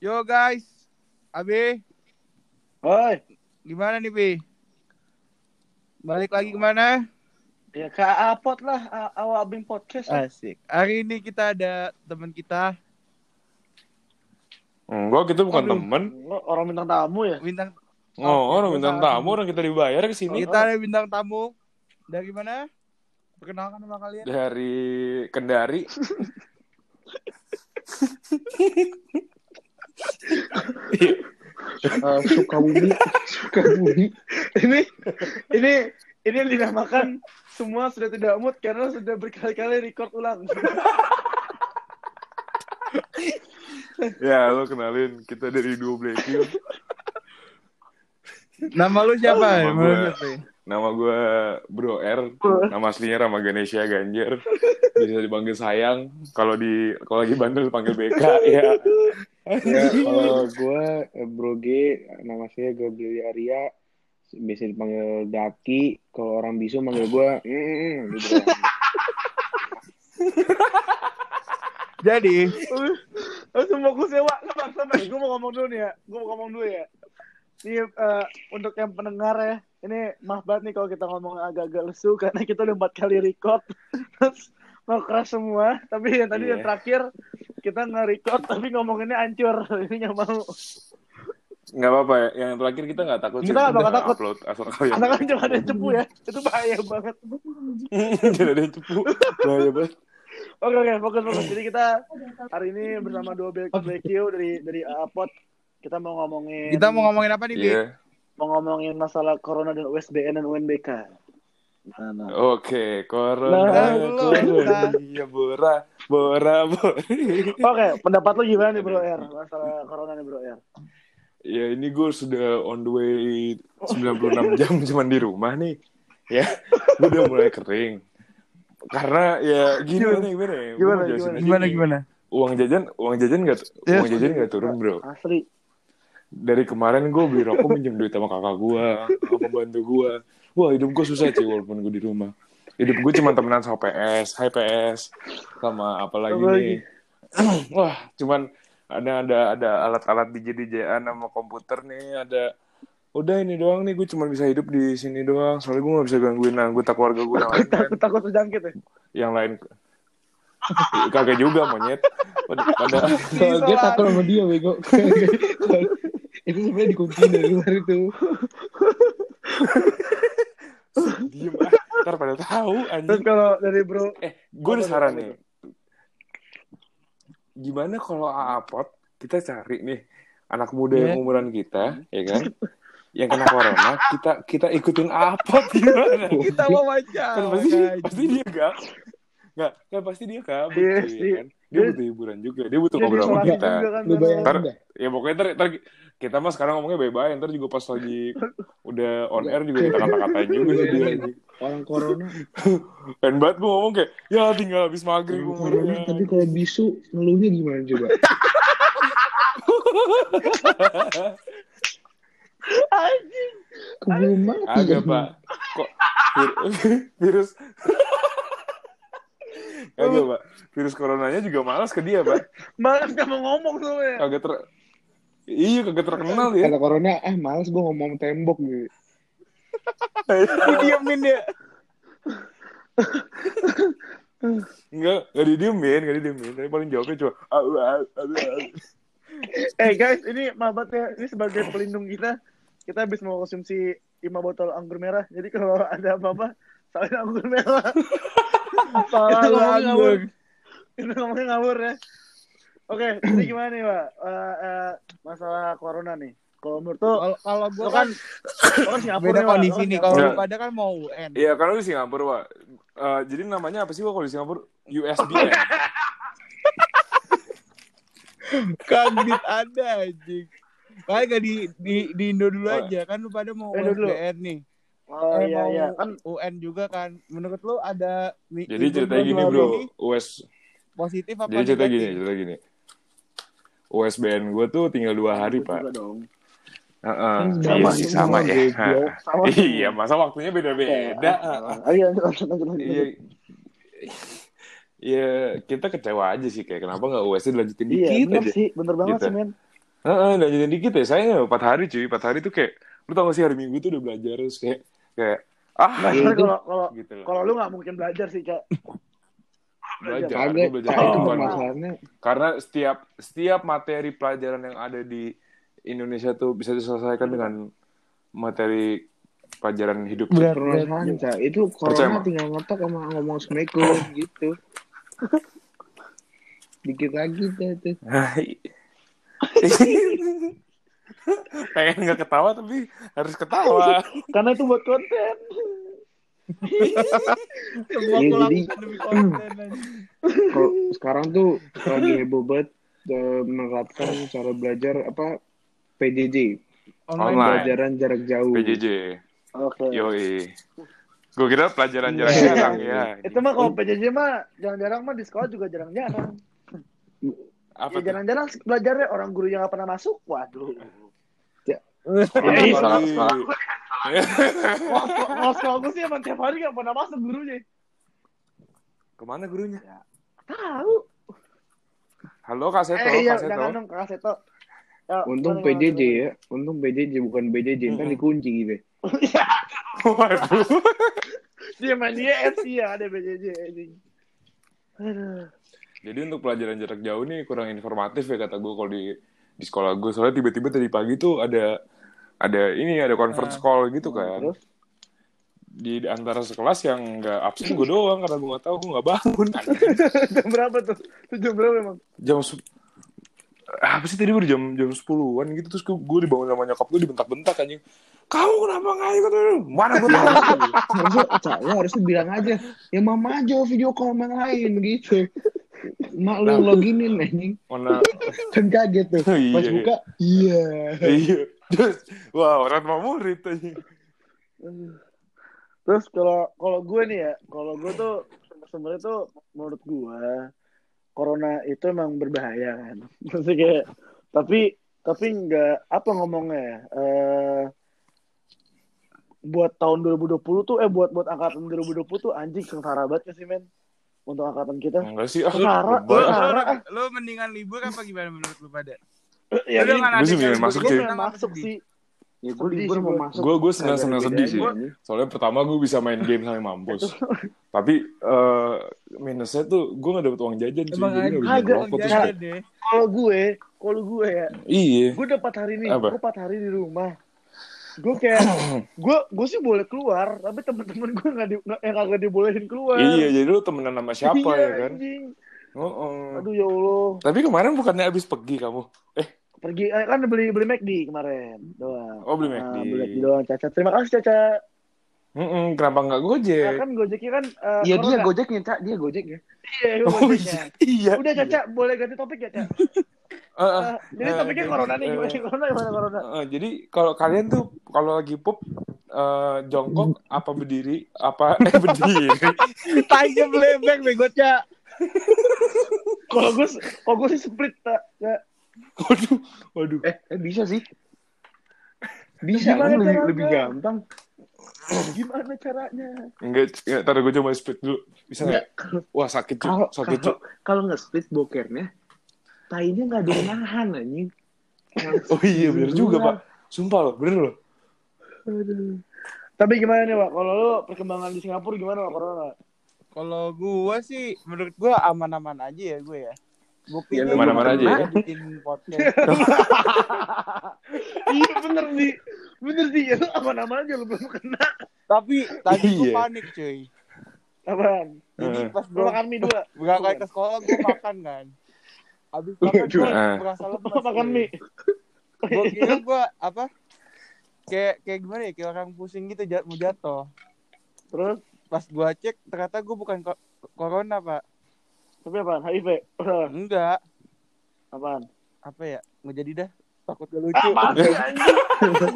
Yo guys, Abi, Hoi, gimana nih Bi? Balik lagi ke mana? ya ke Apot lah, awal abing podcast. lah. Asik. Hari ini kita ada teman kita, Enggak, kita bukan Aduh. temen. Lo Orang bintang tamu ya? bintang Oh, orang kita bintang tamu, orang kita dibayar ke sini. kita ada bintang tamu dari mana? Perkenalkan nama kalian. Dari Kendari. Iya. uh, Sukabumi Sukabumi ini, ini, ini yang dinamakan semua sudah tidak mood karena sudah berkali-kali record ulang. ya, lo kenalin. Kita dari Duo Black Hill. Nama lu siapa? Nama ya? Nama gue Bro R. Nama aslinya Rama Ganesha Ganjar. Bisa dipanggil sayang. Kalau di kalau lagi bandel dipanggil BK. Ya. Ya kalau gue eh, Bro G nama saya Gabriel Arya biasa dipanggil Daki kalau orang bisu manggil gue mm, gitu Jadi, Langsung fokus ya, Wak. Sabar, sabar. Gue mau ngomong dulu nih ya. Gue mau ngomong dulu ya. Ini eh, untuk yang pendengar ya. Ini maaf banget nih kalau kita ngomong agak-agak lesu karena kita udah empat kali record. Terus mau keras semua. Tapi yang tadi Iya. yang terakhir kita nge-record tapi ngomonginnya hancur. Ini nggak mau. Nggak apa-apa ya. Yang terakhir kita nggak takut. Kita nggak bakal takut. Upload asal kalian. Karena kan cuma ada yang cepu ya. Itu bahaya banget. Tidak ada cepu. Bahaya banget. Oke oke fokus fokus. Jadi kita hari ini bersama dua Black Black Q dari dari Apot kita mau ngomongin kita mau ngomongin apa nih, Bi? Iya. mau ngomongin masalah corona dan USBN dan UNBK. Nah, nah. Oke, corona, Nah, corona, iya bora, bora, bora. Oke, pendapat lu gimana nih Bro R masalah corona nih Bro R? Ya ini gue sudah on the way 96 jam cuman di rumah nih. Ya, gue udah mulai kering. Karena ya gimana gimana ya? Gimana, gimana? Gimana nih. gimana? Uang jajan, uang jajan gak, Yes. uang jajan gak turun bro. Asli. Dari kemarin gue beli rokok minjem duit sama kakak gue, sama pembantu gue. Wah hidup gue susah sih walaupun gue di rumah. Hidup gue cuma temenan sama PS, Hai PS, sama apa lagi Apa nih? Wah, cuman ada ada ada alat-alat DJ DJan sama komputer nih, ada udah ini doang nih gue cuma bisa hidup di sini doang soalnya gue gak bisa gangguin anggota keluarga gue yang lain. Takut takut terjangkit ya. yang lain kagak juga monyet pada, dia takut sama dia bego itu sebenarnya dikunci dari luar itu diem. Ah ntar pada tahu Terus anjing kalau dari Bro eh gue ada Apa saran nih. Gimana kalau apot kita cari nih anak muda Iya. yang umuran kita ya kan? Yang kena corona kita kita ikutin apot gimana? Kita mau baca. kan pasti pasti dia gak nggak kan pasti dia kabur Iya, ya kan dia butuh hiburan juga. Dia butuh ngobrol sama kita. juga kan, bayangin Ntar- ya pokoknya ntar, ntar kita mah sekarang ngomongnya bye-bye. Ntar juga pas lagi udah on air juga kita kata-katain juga sih dia. Orang corona. Pengen banget gue ngomong kayak ya tinggal habis maghrib gue corona tapi kalau bisu ngeluhnya gimana coba? Anjing. keburu mati. Agak pak. Kok vir- virus agak pak virus coronanya juga malas ke dia pak Malas gak mau ngomong tuh ya. kagak ter iya kagak terkenal ya kata corona eh males gue ngomong tembok gitu Didiemin ya. Enggak, enggak didiemin, enggak didiemin. Tapi paling jawabnya cuma "Au, au, au, au." Eh guys, ini mabatnya ini sebagai pelindung kita. Kita habis mau konsumsi 5 botol anggur merah. Jadi kalau ada apa-apa, salin anggur merah. Itu ngomongnya ngawur. Itu ngomongnya ngawur ya. Oke, jadi gimana nih, Pak? Eh, eh, masalah corona nih. Kalau menurut tuh, Kalau kalau gua lo kan kan, kan Singapura beda kondisi Lo kan nih. Kalau lu pada kan mau UN. Iya, karena lu di Singapura, Pak. Eh, jadi namanya apa sih Pak kalau di Singapura? USBN. Kaget ada anjing. Kayak gak di, di, di Indo dulu Oh. aja kan lu pada mau. USBN nih. Oh Eh, iya iya kan UN juga kan. Menurut lu ada Jadi ceritanya bulan gini, Bro. US Positif apa Jadi cerita gini, cerita gini. USBN gue tuh tinggal dua hari, Pak. Heeh. Sama, Iya sih sama, sama ya. Sama. Iya, masa waktunya beda-beda. Ayo lanjut lanjut lanjut. lanjut. Iya. Iya, kita kecewa aja sih kayak kenapa nggak US dilanjutin Iya, dikit bener aja. sih, bener banget Gitu. sih, men. Heeh, lanjutin dikit ya. Saya empat hari cuy. Empat hari tuh kayak, lu tau gak sih hari Minggu tuh udah belajar terus kayak, kayak ah Nah, Iya, soalnya itu- kalau kalau gitu kalau lu nggak mungkin belajar sih, Cak. Belajar, Kagak, belajar Cak, itu permasalahannya. Karena setiap setiap materi pelajaran yang ada di Indonesia tuh bisa diselesaikan dengan materi pelajaran hidup. Berat, Permasalahan, Cak. Itu corona tinggal ngetok sama ngomong Assalamualaikum gitu. Dikit lagi tuh. tuh. Pengen nggak ketawa tapi harus ketawa. Karena itu buat konten. Semua aku jadi- demi konten. Kalau sekarang tuh lagi heboh banget eh, menerapkan cara belajar apa PJJ, Online. Online. pelajaran jarak jauh. PJJ. Oke. Yoi. Gue kira pelajaran jarak Iya. jarang ya. Itu mah kalau PJJ mah jarang-jarang mah di sekolah juga jarang-jarang. Apa Ya jarang-jarang belajarnya orang guru yang nggak pernah masuk. Waduh. Oh, Eh, iya. sekolah- Kalau kalau sekolah gue sih emang tiap hari nggak pernah masuk gurunya. Ke mana gurunya? Tahu. Halo Kak Seto, Eh iya, Kak Seto. dong Kak Seto. Ya, Untung PJJ ya, untung PJJ bukan PJJ, ntar dikunci gitu. Waduh. Dia main dia FC ya ada PJJ anjing. Aduh. Jadi untuk pelajaran jarak jauh nih kurang informatif ya kata gue kalau di di sekolah gue. Soalnya tiba-tiba tadi pagi tuh ada ada ini ada conference Ah. call gitu kan. Terus? Di antara sekelas yang nggak absen gue doang karena gue nggak tahu gue nggak bangun. jam berapa tuh? Itu jam berapa emang? jam se- apa sih tadi baru jam jam sepuluhan gitu terus gue dibangun sama nyokap gue dibentak-bentak anjing kamu kenapa nggak ikut mana gue tahu harusnya, harusnya bilang aja, ya mama aja video call yang lain gitu. Mak lu loginin anjing, mana kan kaget tuh. Iya, Pas iya. buka, iya. iya Terus, wah orang mau murid anjing Terus kalau kalau gue nih ya, kalau gue tuh sebenarnya tuh menurut gue corona itu emang berbahaya kan. Maksudnya kayak tapi tapi nggak apa ngomongnya ya. Eh buat tahun 2020 tuh eh buat buat angkatan 2020 tuh anjing sengsara banget ya sih men untuk angkatan kita. enggak sih ah Sengsara, lebay. Lu, sengsara. lu, lu mendingan libur apa gimana menurut lu pada? Ya, Lu ini- Gua sih libur, masuk, apa masuk sih. Ya gue libur sih mau gua. masuk. gue gue senang senang sedih sih soalnya pertama gue bisa main game sampai mampus tapi eh, minusnya tuh gue gak dapet uang jajan Emang jadi gak bisa ada ngerokok Uang jajan. deh. Kalau gue, kalau gue ya, iya gue udah empat hari nih, Apa? gue empat hari di rumah. Gue kayak, gue gue sih boleh keluar, tapi temen-temen gue nggak di, nggak- yang kagak dibolehin keluar. iya jadi lu temenan sama siapa Iya, ya kan anjing. Oh, oh. Aduh ya Allah. tapi kemarin bukannya abis pergi kamu eh Pergi eh, kan beli beli McD kemarin doang. Oh, beli McD. beli McD doang Caca. Terima kasih Caca. Mm-mm, kenapa nggak gojek kan Gojeknya kan eh, Iya dia gojeknya, Cak. Dia gojeknya. Iya, iya, oh Gojeknya. iya Udah Caca, boleh ganti topik ya, Caca? Eh, eh, Eh, jadi topiknya oke. corona nih, gimana corona gimana corona? eh, jadi kalau kalian tuh kalau lagi pup eh, jongkok apa berdiri apa eh berdiri Tainya belebek bego, Cak. Kalau gue kalau gue sih split tak. Ya. waduh waduh Eh, eh bisa sih. Bisa kan lebih, lebih gampang. Gimana caranya? enggak enggak taruh gue coba split dulu bisa nggak Enggak. wah sakit cuy Kalau sakit kalau cuy kalau nge-split bokernya, tainya nggak ada yang nahan anjing. oh iya bener juga pak sumpah loh bener loh Aduh. Tapi gimana nih, Pak? Kalau lu perkembangan di Singapura gimana, Pak? Corona? Kalau gua sih menurut gua aman-aman aja ya gue ya. Buktinya Ya, aman-aman gua aja ya. bikin podcast. iya bener sih. Bener sih, ya lu aman-aman aja lu belum kena. Tapi tadi gua Iya. panik cuy. Apaan? Jadi pas gua makan mie dua. berangkat ke sekolah gua makan kan. Abis makan Eh. merasa lemas. makan mie. Gua kira gua apa? Kayak kayak gimana ya? Kayak orang pusing gitu jat, mau jatuh. Terus, Pas gua cek ternyata gua bukan ko- corona, Pak. tapi apaan? HIV? Enggak. Apaan? Apa ya? Nggak jadi dah. Takut gak lucu. Anjing?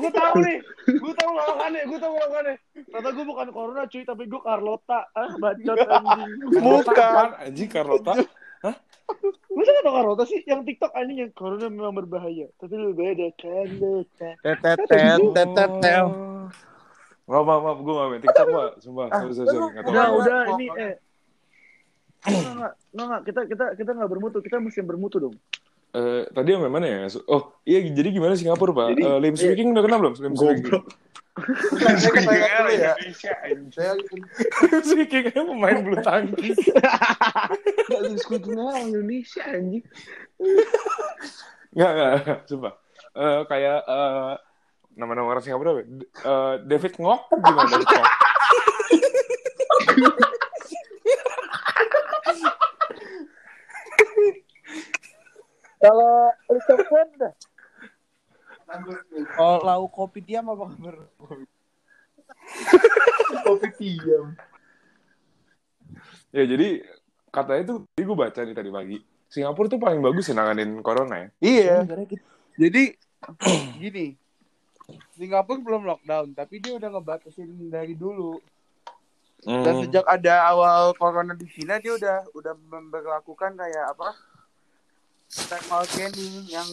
Gue tahu nih. Gue tahu lawakannya. Gue tahu lawakannya. Ternyata gue bukan Corona cuy, tapi gue Carlota. Ah, bacot anjing. bukan anjing Carlota Masa gak tau Carlota sih? Yang TikTok anjing yang Corona memang berbahaya. Tapi lebih beda. Carlota. Tetetet, tetetel. Maaf, maaf, maaf, gue gak main TikTok, Pak. Sumpah, sorry, sorry. Udah, udah. Ini, eh. Nggak, nggak, nggak, nggak. Kita, kita, kita nggak bermutu. Kita mesti bermutu dong. Eh, tadi yang mana ya? Oh, iya jadi gimana Singapura, Pak? Jadi- Eh, Lim Swee King udah kenal belum? Lim Swee King. Goblok. Saya kepengen dulu ya. Indonesia anjing. Saya Lim Swee King kan pemain bulu tangkis. Enggak lu skutunya orang Indonesia anjing. Enggak, enggak, enggak, sumpah. Eh, kayak eh, nama-nama orang Singapura apa? Eh, David Ngok gimana David Ngok? Kalau Liverpool dah. Oh, lauk kopi diam apa kabar? kopi diam. Ya jadi katanya tuh, jadi gue baca nih tadi pagi. Singapura tuh paling bagus ya nanganin corona ya. Iya. Jadi gini, Singapura belum lockdown, tapi dia udah ngebatasin dari dulu. Dan Hmm. sejak ada awal corona di Cina, dia udah udah memperlakukan kayak apa? Thermal scanning yang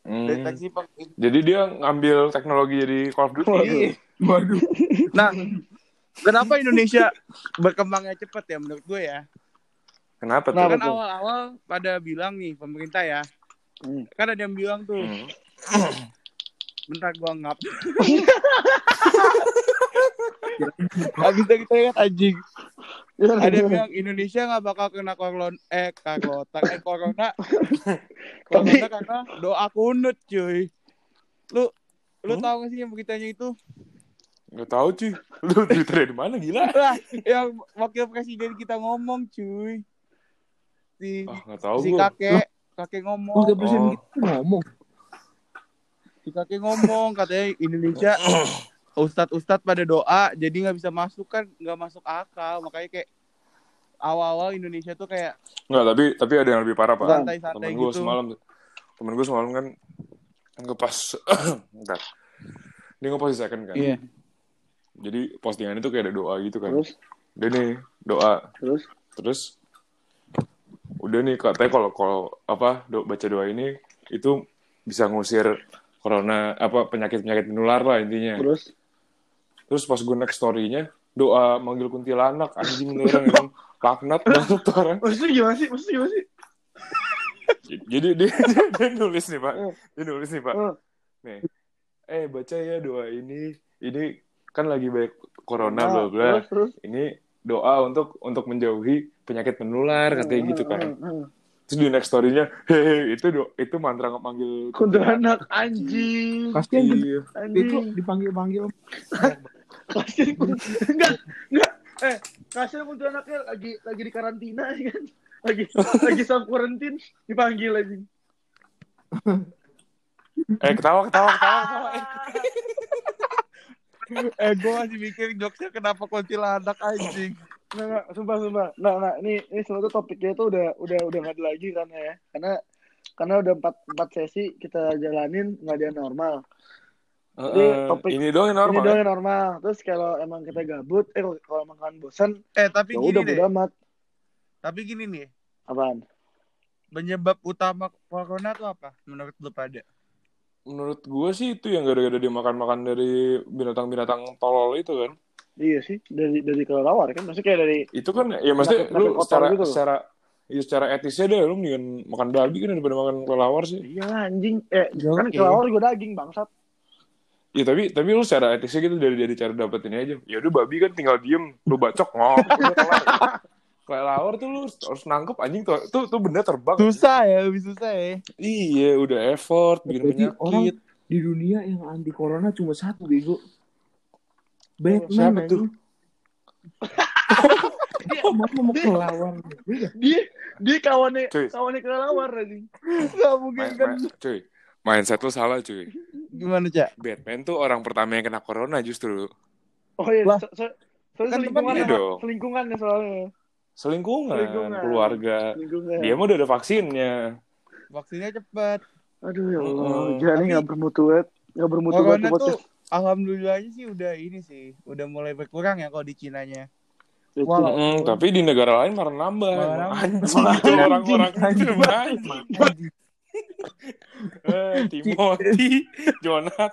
Hmm. deteksi peng- Jadi dia ngambil teknologi jadi Call of Duty. Iya. Waduh. Nah, kenapa Indonesia berkembangnya cepat ya menurut gue ya? Kenapa tuh? Nah, Kenapa kan awal-awal pada bilang nih pemerintah ya. Hmm. Kan ada yang bilang tuh, Hmm. bentar gua ngap. Habis itu kita lihat anjing. Ada yang bilang Indonesia nggak bakal kena corona eh corona eh corona corona karena doa kunut cuy. Lu lu Hmm? tahu gak sih yang beritanya itu? Gak tahu cuy. Lu Twitter dari mana gila? Lah, yang wakil presiden kita ngomong cuy. Si Ah, gak tahu si gue. kakek kakek ngomong. Wakil presiden Oh. kita ngomong. Si kakek ngomong katanya Indonesia ustadz-ustadz pada doa jadi nggak bisa masuk kan nggak masuk akal makanya kayak awal-awal Indonesia tuh kayak Enggak, tapi tapi ada yang lebih parah, Pak. santai-santai Temen gue gitu. semalam temen gue semalam kan ngepas bentar. Dia ngepost di second kan. Iya. Jadi postingan itu kayak ada doa gitu kan. Terus Udah nih, doa. terus Terus udah nih katanya kalau kalau apa do, baca doa ini itu bisa ngusir corona apa penyakit penyakit menular lah intinya. terus Terus pas gue next story-nya doa manggil kuntilanak anjing orang emang laknat banget tuh orang. Maksudnya gimana sih? Maksudnya gimana sih? Jadi dia, dia nulis nih pak, dia nulis nih pak. Hmm. Nih, eh baca ya doa ini, ini kan lagi banyak corona Nah, bla bla. terus terus Ini doa untuk untuk menjauhi penyakit menular katanya gitu kan. Hmm, hmm. Terus di next story-nya, hehe itu do, itu mantra manggil kuntilanak anjing Kasian gitu. Iya. Itu anjing dipanggil-panggil. Kasian enggak enggak. Eh kasian kuntilanaknya lagi lagi di karantina ya kan? Lagi lagi self quarantine dipanggil lagi. Eh ketawa ketawa ketawa ketawa. Eh, eh gue masih mikir jokesnya kenapa kuntilanak anjing. Nggak, nggak, sumpah, sumpah. Nah, nah, ini, ini sebenarnya topiknya itu udah, udah, udah nggak ada lagi kan ya, karena, karena udah empat, empat sesi kita jalanin nggak ada yang normal. Jadi, eh, topik- ini doang yang Ini normal. doang ya? yang normal. Terus kalau emang kita gabut, eh kalau emang kalian bosan, eh tapi ya gini udah deh amat. tapi gini nih Apaan? penyebab utama corona tuh apa menurut lu pada Menurut gue sih itu yang gara-gara dia makan-makan dari binatang-binatang tolol itu kan. Iya sih, dari dari kelelawar kan, maksudnya kayak dari Itu kan ya maksudnya Penyakit- lu kotor secara gitu secara ya secara etisnya deh lu mendingan makan babi kan daripada makan kelelawar sih. iya anjing, eh kan Oke. kelelawar juga daging bangsat. Ya tapi tapi lu secara etisnya gitu dari dari cara dapetinnya aja. Ya udah babi kan tinggal diem, lu bacok ngop, udah kelar. Kelelawar tuh lu harus nangkep anjing tuh tuh, tuh benda terbang. susah ya lebih susah ya Iya, udah effort bikin Jadi penyakit. orang di dunia yang anti corona cuma satu bego. Batman Siapa tuh? Dia mau mau kelawan. Iya. Dia, dia kawannya, Cuy. kawannya kelelawar anjing. nggak mungkin Main, kan main- cuy, mindset lu salah cuy. Gimana cak Batman tuh orang pertama yang kena corona justru. Oh iya, Lah. so, so, so, Kan selingkungan, sama- dong. selingkungan ya soalnya. Selingkungan, Selingkungan. keluarga. Selingkungan. Dia mah udah ada vaksinnya. vaksinnya cepat Aduh ya Allah, Mm-mm. jadi Tapi- nggak bermutu banget, nggak bermutu corona tuh tuh podcast. alhamdulillahnya sih udah ini sih udah mulai berkurang ya kalau di Cinanya. Walau- Mm, tapi di negara lain malah nambah. Malah nambah. Anjing itu orang-orang itu anjing. Eh, Timothy, Jonathan.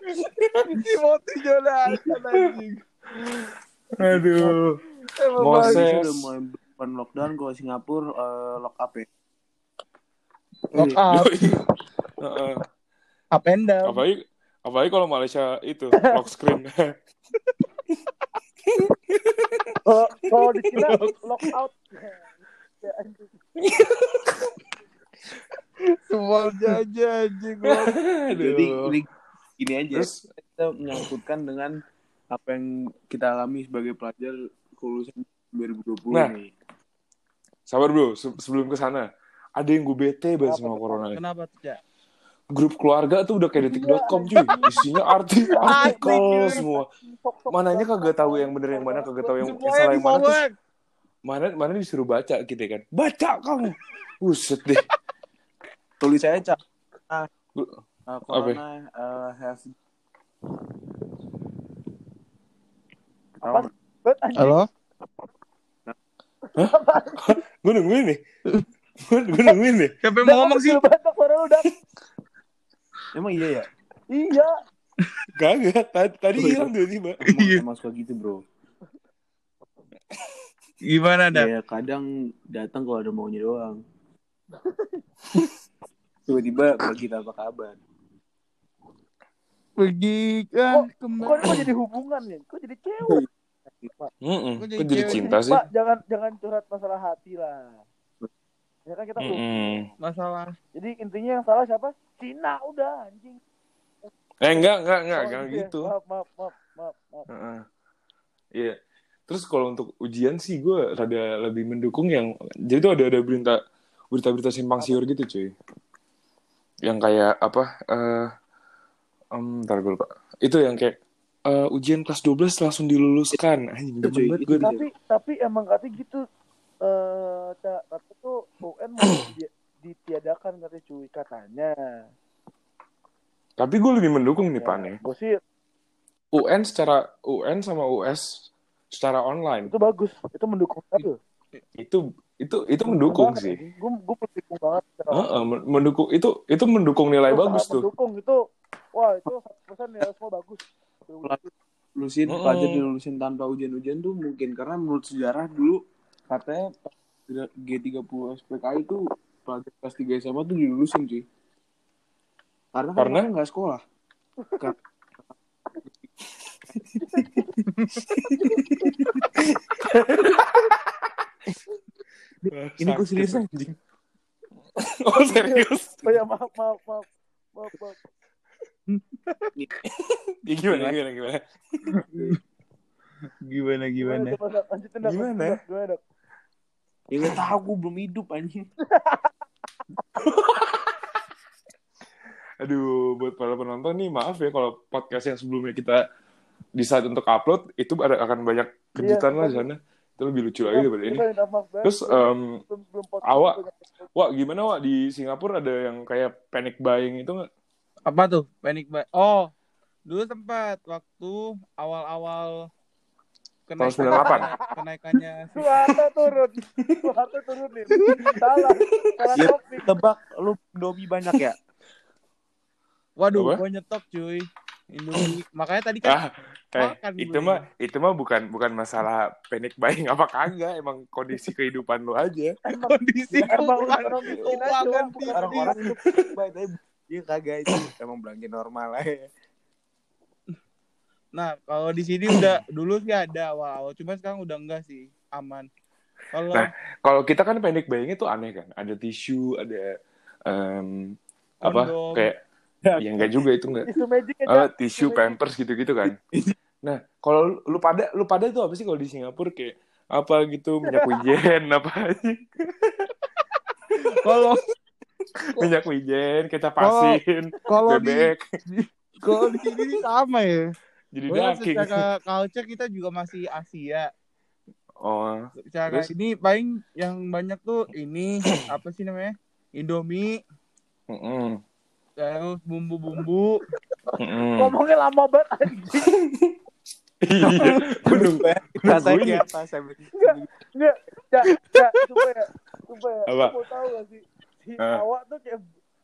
Timothy Jonathan anjing Aduh. Moses. bukan lockdown kalau Singapura eh, lock up ya. Lock up, Heeh. up and down. apalagi apalagi kalau Malaysia itu lock screen Kalau kalau di Cina lock out. Ya. Semua aja anjing gua. Jadi ini gini aja. terus kita menyangkutkan dengan apa yang kita alami sebagai pelajar kelulusan 2020 Nah. nih. sabar bro se- sebelum ke sana ada yang gue bete banget sama corona ini. Kenapa tuh, Cak? grup keluarga tuh udah kayak detik.com cuy isinya arti artikel semua mananya kagak tahu yang bener yang mana kagak tahu yang Semuanya salah yang mana terus di-forward. Mana mana disuruh baca gitu kan baca kamu buset deh Tulis saya cak. Uh, corona uh, has Apa? Bet, anjing. Halo? gue nungguin nih gue nungguin nih Siapa yang mau ngomong sih? Suara lu, Dak. Emang iya ya? Iya. kagak tadi, tadi iya. hilang tiba-tiba Emang, emang suka gitu bro. Gimana, Dak? Ya kadang datang kalau ada maunya doang. Tiba-tiba bagi tanpa kabar. Pergi kan Kok ini kok jadi hubungan ya? Kok jadi cewek? Mm-mm. Kok jadi kok jadi cinta sih Pak, jangan jangan curhat masalah hati lah. Ya kan kita Mm-mm. masalah Jadi intinya yang salah siapa? Cina udah anjing. eh enggak enggak enggak Oh, enggak iya. gitu Maaf, maaf, maaf, maaf, maaf. Heeh. Iya. Terus kalau untuk ujian sih gue rada lebih mendukung yang jadi tuh ada ada berita berita-berita simpang siur gitu cuy. Yang kayak apa? Eh em, ntar gue lupa. Itu yang kayak eh, ujian kelas 12 langsung diluluskan. Anjing Itu, demen cuy. banget Itu gue. dia. Tapi tapi emang katanya gitu eh Cak, katanya tuh UN mau di- ditiadakan katanya cuy katanya. Tapi gue lebih mendukung nih Pak nih. Gue sih UN secara UN sama US secara online itu bagus, itu mendukung banget. itu itu itu mendukung sih. Gue gue mendukung banget. Heeh, men- mendukung itu itu mendukung nilai Itu bagus tuh. Mendukung itu, wah itu 100% ya semua bagus. Lulusin Mm-mm. pelajar dilulusin tanpa ujian-ujian tuh mungkin karena menurut sejarah dulu katanya pas G30 SPKI itu pelajar kelas 3 SMA tuh dilulusin cuy. Karena kan Karena? nggak sekolah. Ini gue serius anjing. Oh serius? Oh ya maaf maaf maaf maaf maaf. Ya, gimana gimana gimana? gimana gimana? Lanjutin, Dak. Gimana? Dak, Gimana Dak? Ya nggak tahu gue belum hidup anjing. Aduh, buat para penonton nih maaf ya kalau podcast yang sebelumnya kita decide untuk upload itu ada akan banyak kejutan Iya, lah di sana. Itu lebih lucu lagi daripada ini. Terus podcast awak- wah gimana wah di Singapura ada yang kayak panic buying itu nggak? Apa tuh? Panic buy. Oh, dulu sempat waktu awal-awal Tahun 98. kenaikannya Suara turun. Suara turun nih. Salah. Salah Iya. topik. Tebak lu Domi banyak ya? Waduh, gua nyetok cuy. Indomie. Makanya tadi kan Ah, eh Makan itu mah itu mah bukan bukan masalah panic buying apa kagak, emang kondisi kehidupan lu aja. kondisi Emang keuangan, ekonomi Cina keuangan. Orang-orang itu baik dia kagak itu emang belanja normal aja. Nah, kalau di sini udah dulu sih ada awal-awal, cuma sekarang udah enggak sih, aman. Kalau Nah, Kalau kita kan panic buying itu aneh kan, ada tisu, ada em, apa kayak ya enggak juga itu enggak. Isu magic aja. tisu, pampers gitu-gitu kan. Nah, kalau lu pada lu pada tuh apa sih kalau di Singapura kayak apa gitu minyak wijen apa aja kalau minyak wijen kita pasin kalau di bebek kalau di sini sih sama ya. jadi daging secara culture kita juga masih Asia. oh Secara Terus? ini paling yang banyak tuh ini apa sih namanya? Indomie, mm-mm, terus bumbu-bumbu. Ngomongnya lama banget anjing. iya gunung Rasanya gunung. kayak apa? Saya Enggak, enggak, enggak, sumpah ya. Sumpah ya. Apa? Mau tahu gak sih? Si Ah. awak tuh kayak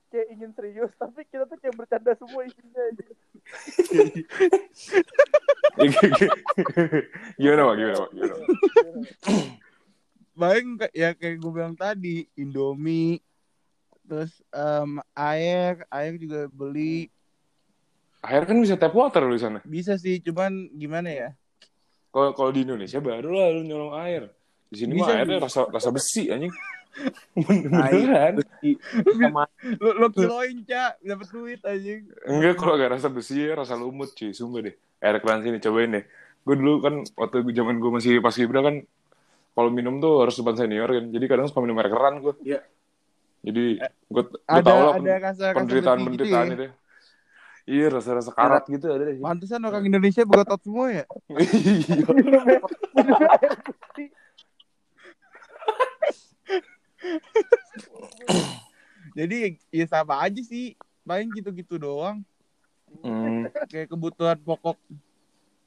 kayak ingin serius, tapi kita tuh kayak bercanda semua isinya aja. gimana pak gimana pak gimana paling kayak- ya kayak gue bilang tadi Indomie terus em, air air juga beli Akhir kan bisa tap water lu di sana. bisa sih cuman gimana ya Kalau kalau di Indonesia baru lah lu nyolong air. Di sini Bisa, mah airnya bisa. rasa rasa besi anjing. Beneran. sama lo, lo kiloin cak dapat duit anjing Enggak kalau gak rasa besi ya rasa lumut cuy, sumpah deh. Air keran sini cobain deh. Gue dulu kan waktu gue zaman gue masih pas Ibra kan kalau minum tuh harus depan senior kan. Jadi kadang suka minum air keran gue. Iya. Jadi gue gue ada tau lah ada rasa rasa penderitaan gitu penderitaan ya. itu. Iya rasa-rasa karat gitu ada deh. Pantesan orang Indonesia berotot semua ya. Iya. Jadi ya sama aja sih. Paling gitu-gitu doang. Hmm. Kayak kebutuhan pokok.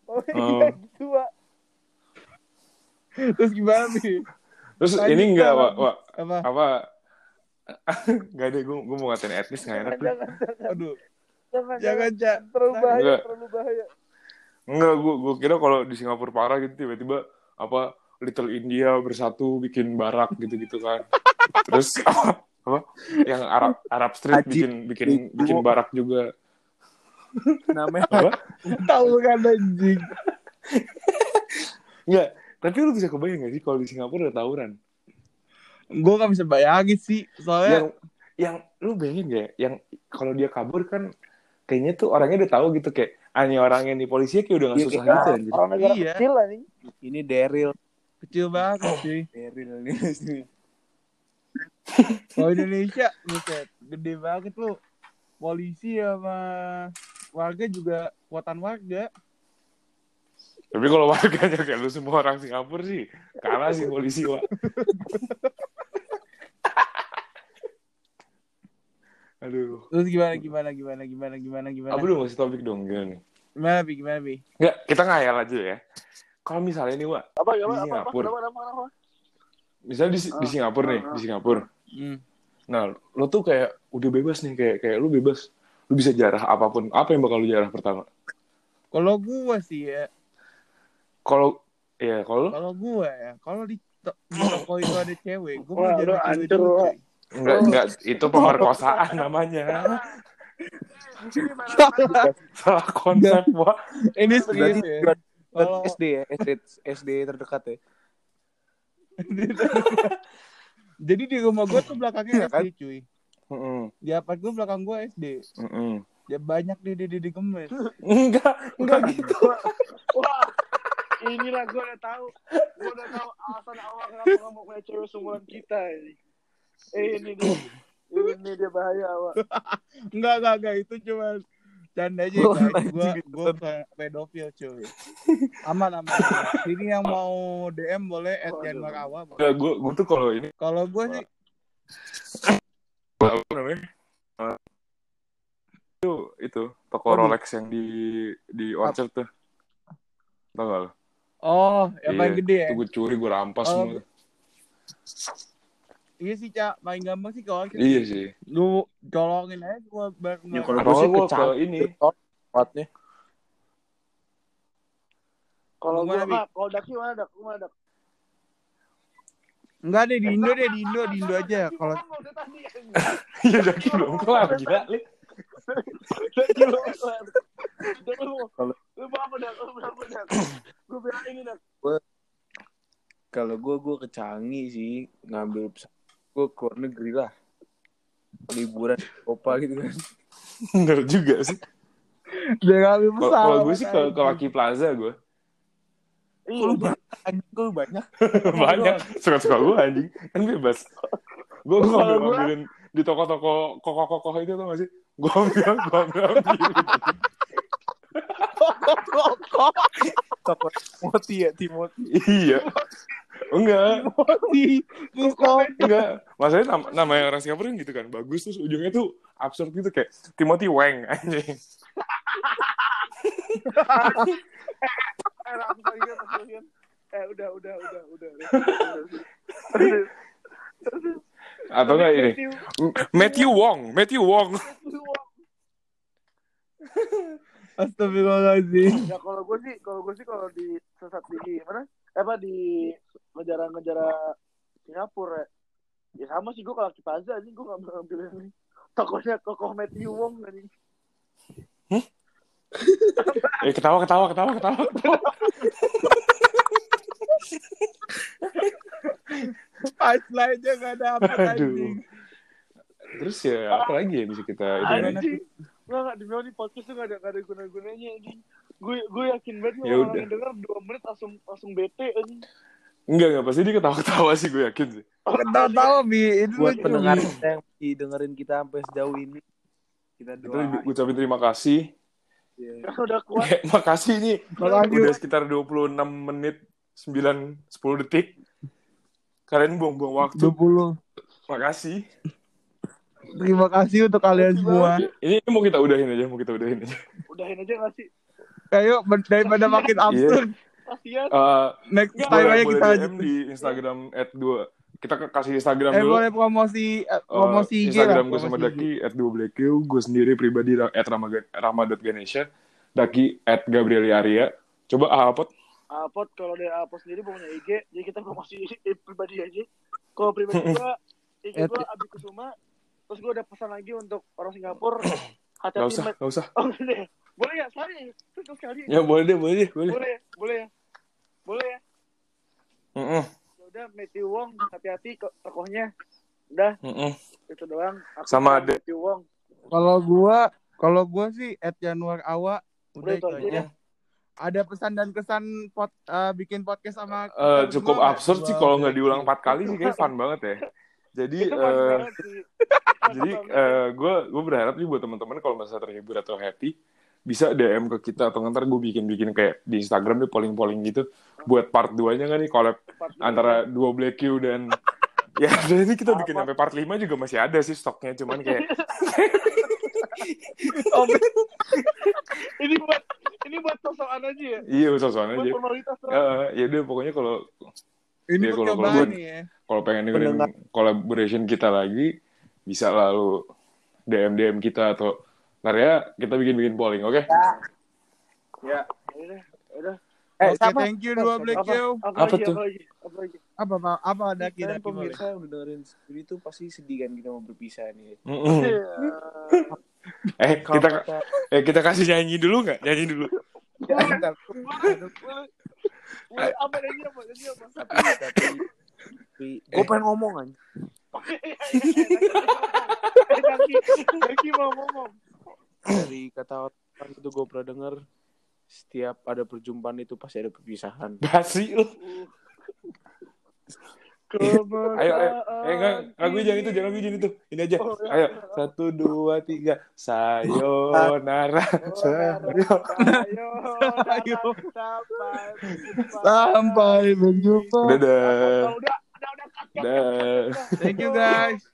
Oh iya gitu, Wak. Terus gimana nih? Terus Lanjut, ini enggak, Wak, Apa? apa Gak deh, gue, gue mau ngatain etnis gak enak. Jangan, jangan, Aduh, jangan, jangan cak. Terlalu bahaya, Enggak. terlalu bahaya. Enggak, gue, gue kira kalau di Singapura parah gitu tiba-tiba apa Little India bersatu bikin barak gitu-gitu kan. Terus apa, apa yang Arab Arab Street Haji. bikin bikin bikin barak juga. namanya Apa? Tahu kan anjing. Enggak, tapi lu bisa kebayang gak sih kalau di Singapura ada tawuran? Gue gak bisa bayangin sih. Soalnya Yang yang lu bayangin gak ya? Yang kalau dia kabur kan kayaknya tuh orangnya udah tahu gitu kayak ah ini orangnya nih polisinya kayak udah gak Iya, susah kayak gitu anjir. Orang negara Iya. kecil lah nih. ini Daryl kecil banget sih. Daryl ini Kalau Indonesia, buset, gede banget lu. Polisi sama warga juga kuatan warga. Tapi kalau warganya kayak lu semua orang Singapura sih kalah sih polisi, Wak. Aduh. Terus gimana gimana gimana gimana gimana gimana? Apa lu ngasih topik dong gimana nih? Gimana bi gimana bi? Enggak, kita ngayal aja ya. Kalau misalnya nih, Wak, Apa, Di apa, apa, apa, Singapura. apa, apa, apa, apa? misalnya di, di Singapura nih, di Singapura. Hmm. Nah, lo tuh kayak udah bebas nih, kayak kayak lu bebas. Lu bisa jarah apa pun. Apa yang bakal lu jarah pertama? Kalau gua sih ya, Kalau ya, kalau kalau gua ya, kalau di, to- di toko itu ada cewek, gua Wah, mau jadi cewek dulu. Wak. cuy. enggak enggak itu pemerkosaan namanya. Salah konsep, Wak. Ini serius ya. buat Kalau SD ya SD SD terdekat ya jadi di rumah gua tuh belakangnya Iya kan? SD cuy. Heeh. Di apart gua belakang gua SD. Heeh. Ya banyak di di di, di gemes. Enggak, enggak gitu. Wah, inilah gue udah tahu. Gue udah tahu alasan awal kenapa nggak mau punya cewek seumuran kita ini. Eh, ini dia. Ini dia bahaya, awak. Enggak enggak enggak itu cuma canda aja Oh, guys. Gua anjing, gua bukan pedofil cuy. Aman aman. Ini yang mau DM boleh at Waduh. Januar Awa. Enggak, gue gue tuh kalau ini Kalau gua sih apa namanya? Itu itu toko. Rolex yang di di Orchard tuh. Tau gak lo? oh, yang paling Iya, gede ya. Itu gue curi, gue rampas Oh, semua. Iya sih, Cak. Paling gampang sih kalau Iya sih. lu colongin aja gua bareng Ya, kalau gua sih ke kecap- ini. tempatnya Kalau Bi? nggak, kalau daki mana dak? Mana dak? Enggak deh di Indo deh, di Indo, di Indo aja. Kalau Iya udah belum kelar gila. Daki lu kelar. Daki lu. Kalau- Lu apa dak? Lu apa dak? Gue bilang ini dak. kalau gue gue ke Canggih sih ngambil pesawat gue ke luar negeri lah liburan Eropa gitu kan Bener juga sih. Kalau- pesawat. Kalau gue sih ke, ke Lucky Plaza gue. Iya, lu banyak anjing lu banyak Banyak. Suka-suka gue anjing. Kan bebas. Gue gue ngambil gua- ngambilin di toko-toko kokoh-kokoh itu tau gak sih? Gue ambil, gue ambil, ambil. toko Timothy ya Timothy Iya. Enggak. di Musko. Enggak. Masalahnya nama, namanya orang Singapura gitu kan. Bagus terus ujungnya tuh absurd gitu kayak Timothy Wang anjing. Eh. Eh, udah, udah, udah, udah. Atau enggak ini? Matthew Wong, Matthew Wong. Astagfirullahaladzim. Ya kalau gue sih, kalau gue sih kalau di sesat di mana? Eh, Apa di ngejar-ngejar Singapura ya. Ya sama sih gue kalau Kipaza anjing gue gak ngambil ini. Tokonya kokoh Matthew Wong anjing. Eh ketawa ketawa ketawa ketawa. Punchline-nya gak dapet Aduh. anjing. Terus ya apa lagi ya bisa kita ini? Anjing. Demi Allah nih podcast tuh gak ada gak ada guna-gunanya anjing. Gue gue yakin banget Ya orang udah. yang denger 2 menit langsung langsung bete anjing. Enggak enggak pasti dia ketawa-ketawa sih gue yakin sih. Ketawa-tawa, Bi. Itu buat pendengar kita yang dengerin kita sampai sejauh ini kita Kita doain ucapin terima kasih. ya. Udah kuat. Eh, makasih nih. Makasih. Udah sekitar 26 menit 9 10 detik. Kalian buang-buang waktu. 20. Makasih. Terima kasih untuk kalian semua. Ini, ini mau kita udahin aja, mau kita udahin aja. Udahin aja gak sih? Ben- daripada makin absurd. Kasihan. Eh, Next time aja kita DM di Instagram at 2 kita kasih Instagram Eh dulu boleh promosi eh, Eh, promosi IG lah. Instagram gue sama. Daki at 2 Black Q gue sendiri pribadi at rama.ganesha Daki at Gabrieli Arya coba ah, apa Apot kalau dia Apot sendiri punya IG, jadi kita promosi pribadi aja. Kalau pribadi gua IG gua Abi Kusuma. Terus gua udah pesan lagi untuk orang Singapura. Gak Hati-hati usah, Mat. gak usah Oh, boleh ya? Ya? Sorry. Terus sekali. Ya boleh deh, boleh deh, boleh Boleh ya? Boleh ya? Boleh ya? Mm-mm, Ya udah Matthew Wong hati-hati kok tokohnya. Udah mm-mm. itu doang. Aku Sama ada- Matthew Wong. Kalau gua kalau gua sih at Januar Awa Udah udah itu aja. aja. Ada pesan dan kesan pot, eh, bikin podcast sama Eh, kita cukup absurd sih kalau nggak diulang empat kali sih kayak fun banget ya jadi eh, sih. jadi gue gue berharap nih buat teman-teman kalau misalnya terhibur atau happy bisa DM ke kita atau ntar gue bikin-bikin kayak di Instagram deh polling-polling gitu buat part 2 nya kan nih collab antara dua Black Q dan ya ini kita bikin sampai part 5 juga masih ada sih stoknya cuman kayak ini buat ini buat sosokan aja ya. iya sosokan Buat aja. ya udah pokoknya kalau Ini Ya, kalau- kalau- nih ya. kalau pengen dengerin collaboration kita lagi bisa lalu DM DM kita atau ntar ya kita bikin bikin polling oke Ya udah, udah. Eh, Oke, sama. thank you dua Black Apa, Q. apa, Apa lagi, tuh? Apa? Apa? Apa apa apa Daki boleh. pemirsa yang udah dengerin sendiri tuh pasti sedih kan kita mau berpisah nih. Mm-mm. Iya. eh kita eh kita kasih nyanyi dulu nggak nyanyi dulu Ya, apa lagi apa lagi apa? tapi tapi tapi gue pengen ngomong kan Eh, mau ngomong. Dari kata orang itu gue pernah denger setiap ada perjumpaan itu pasti ada perpisahan basi lu ayo ayo eh enggak lagu jangan itu jangan lagu jangan itu ini aja Oh, ya. ayo satu dua tiga sayonara Ayo, Ayo. sampai Sampai berjumpa. dadah dadah. Thank you guys.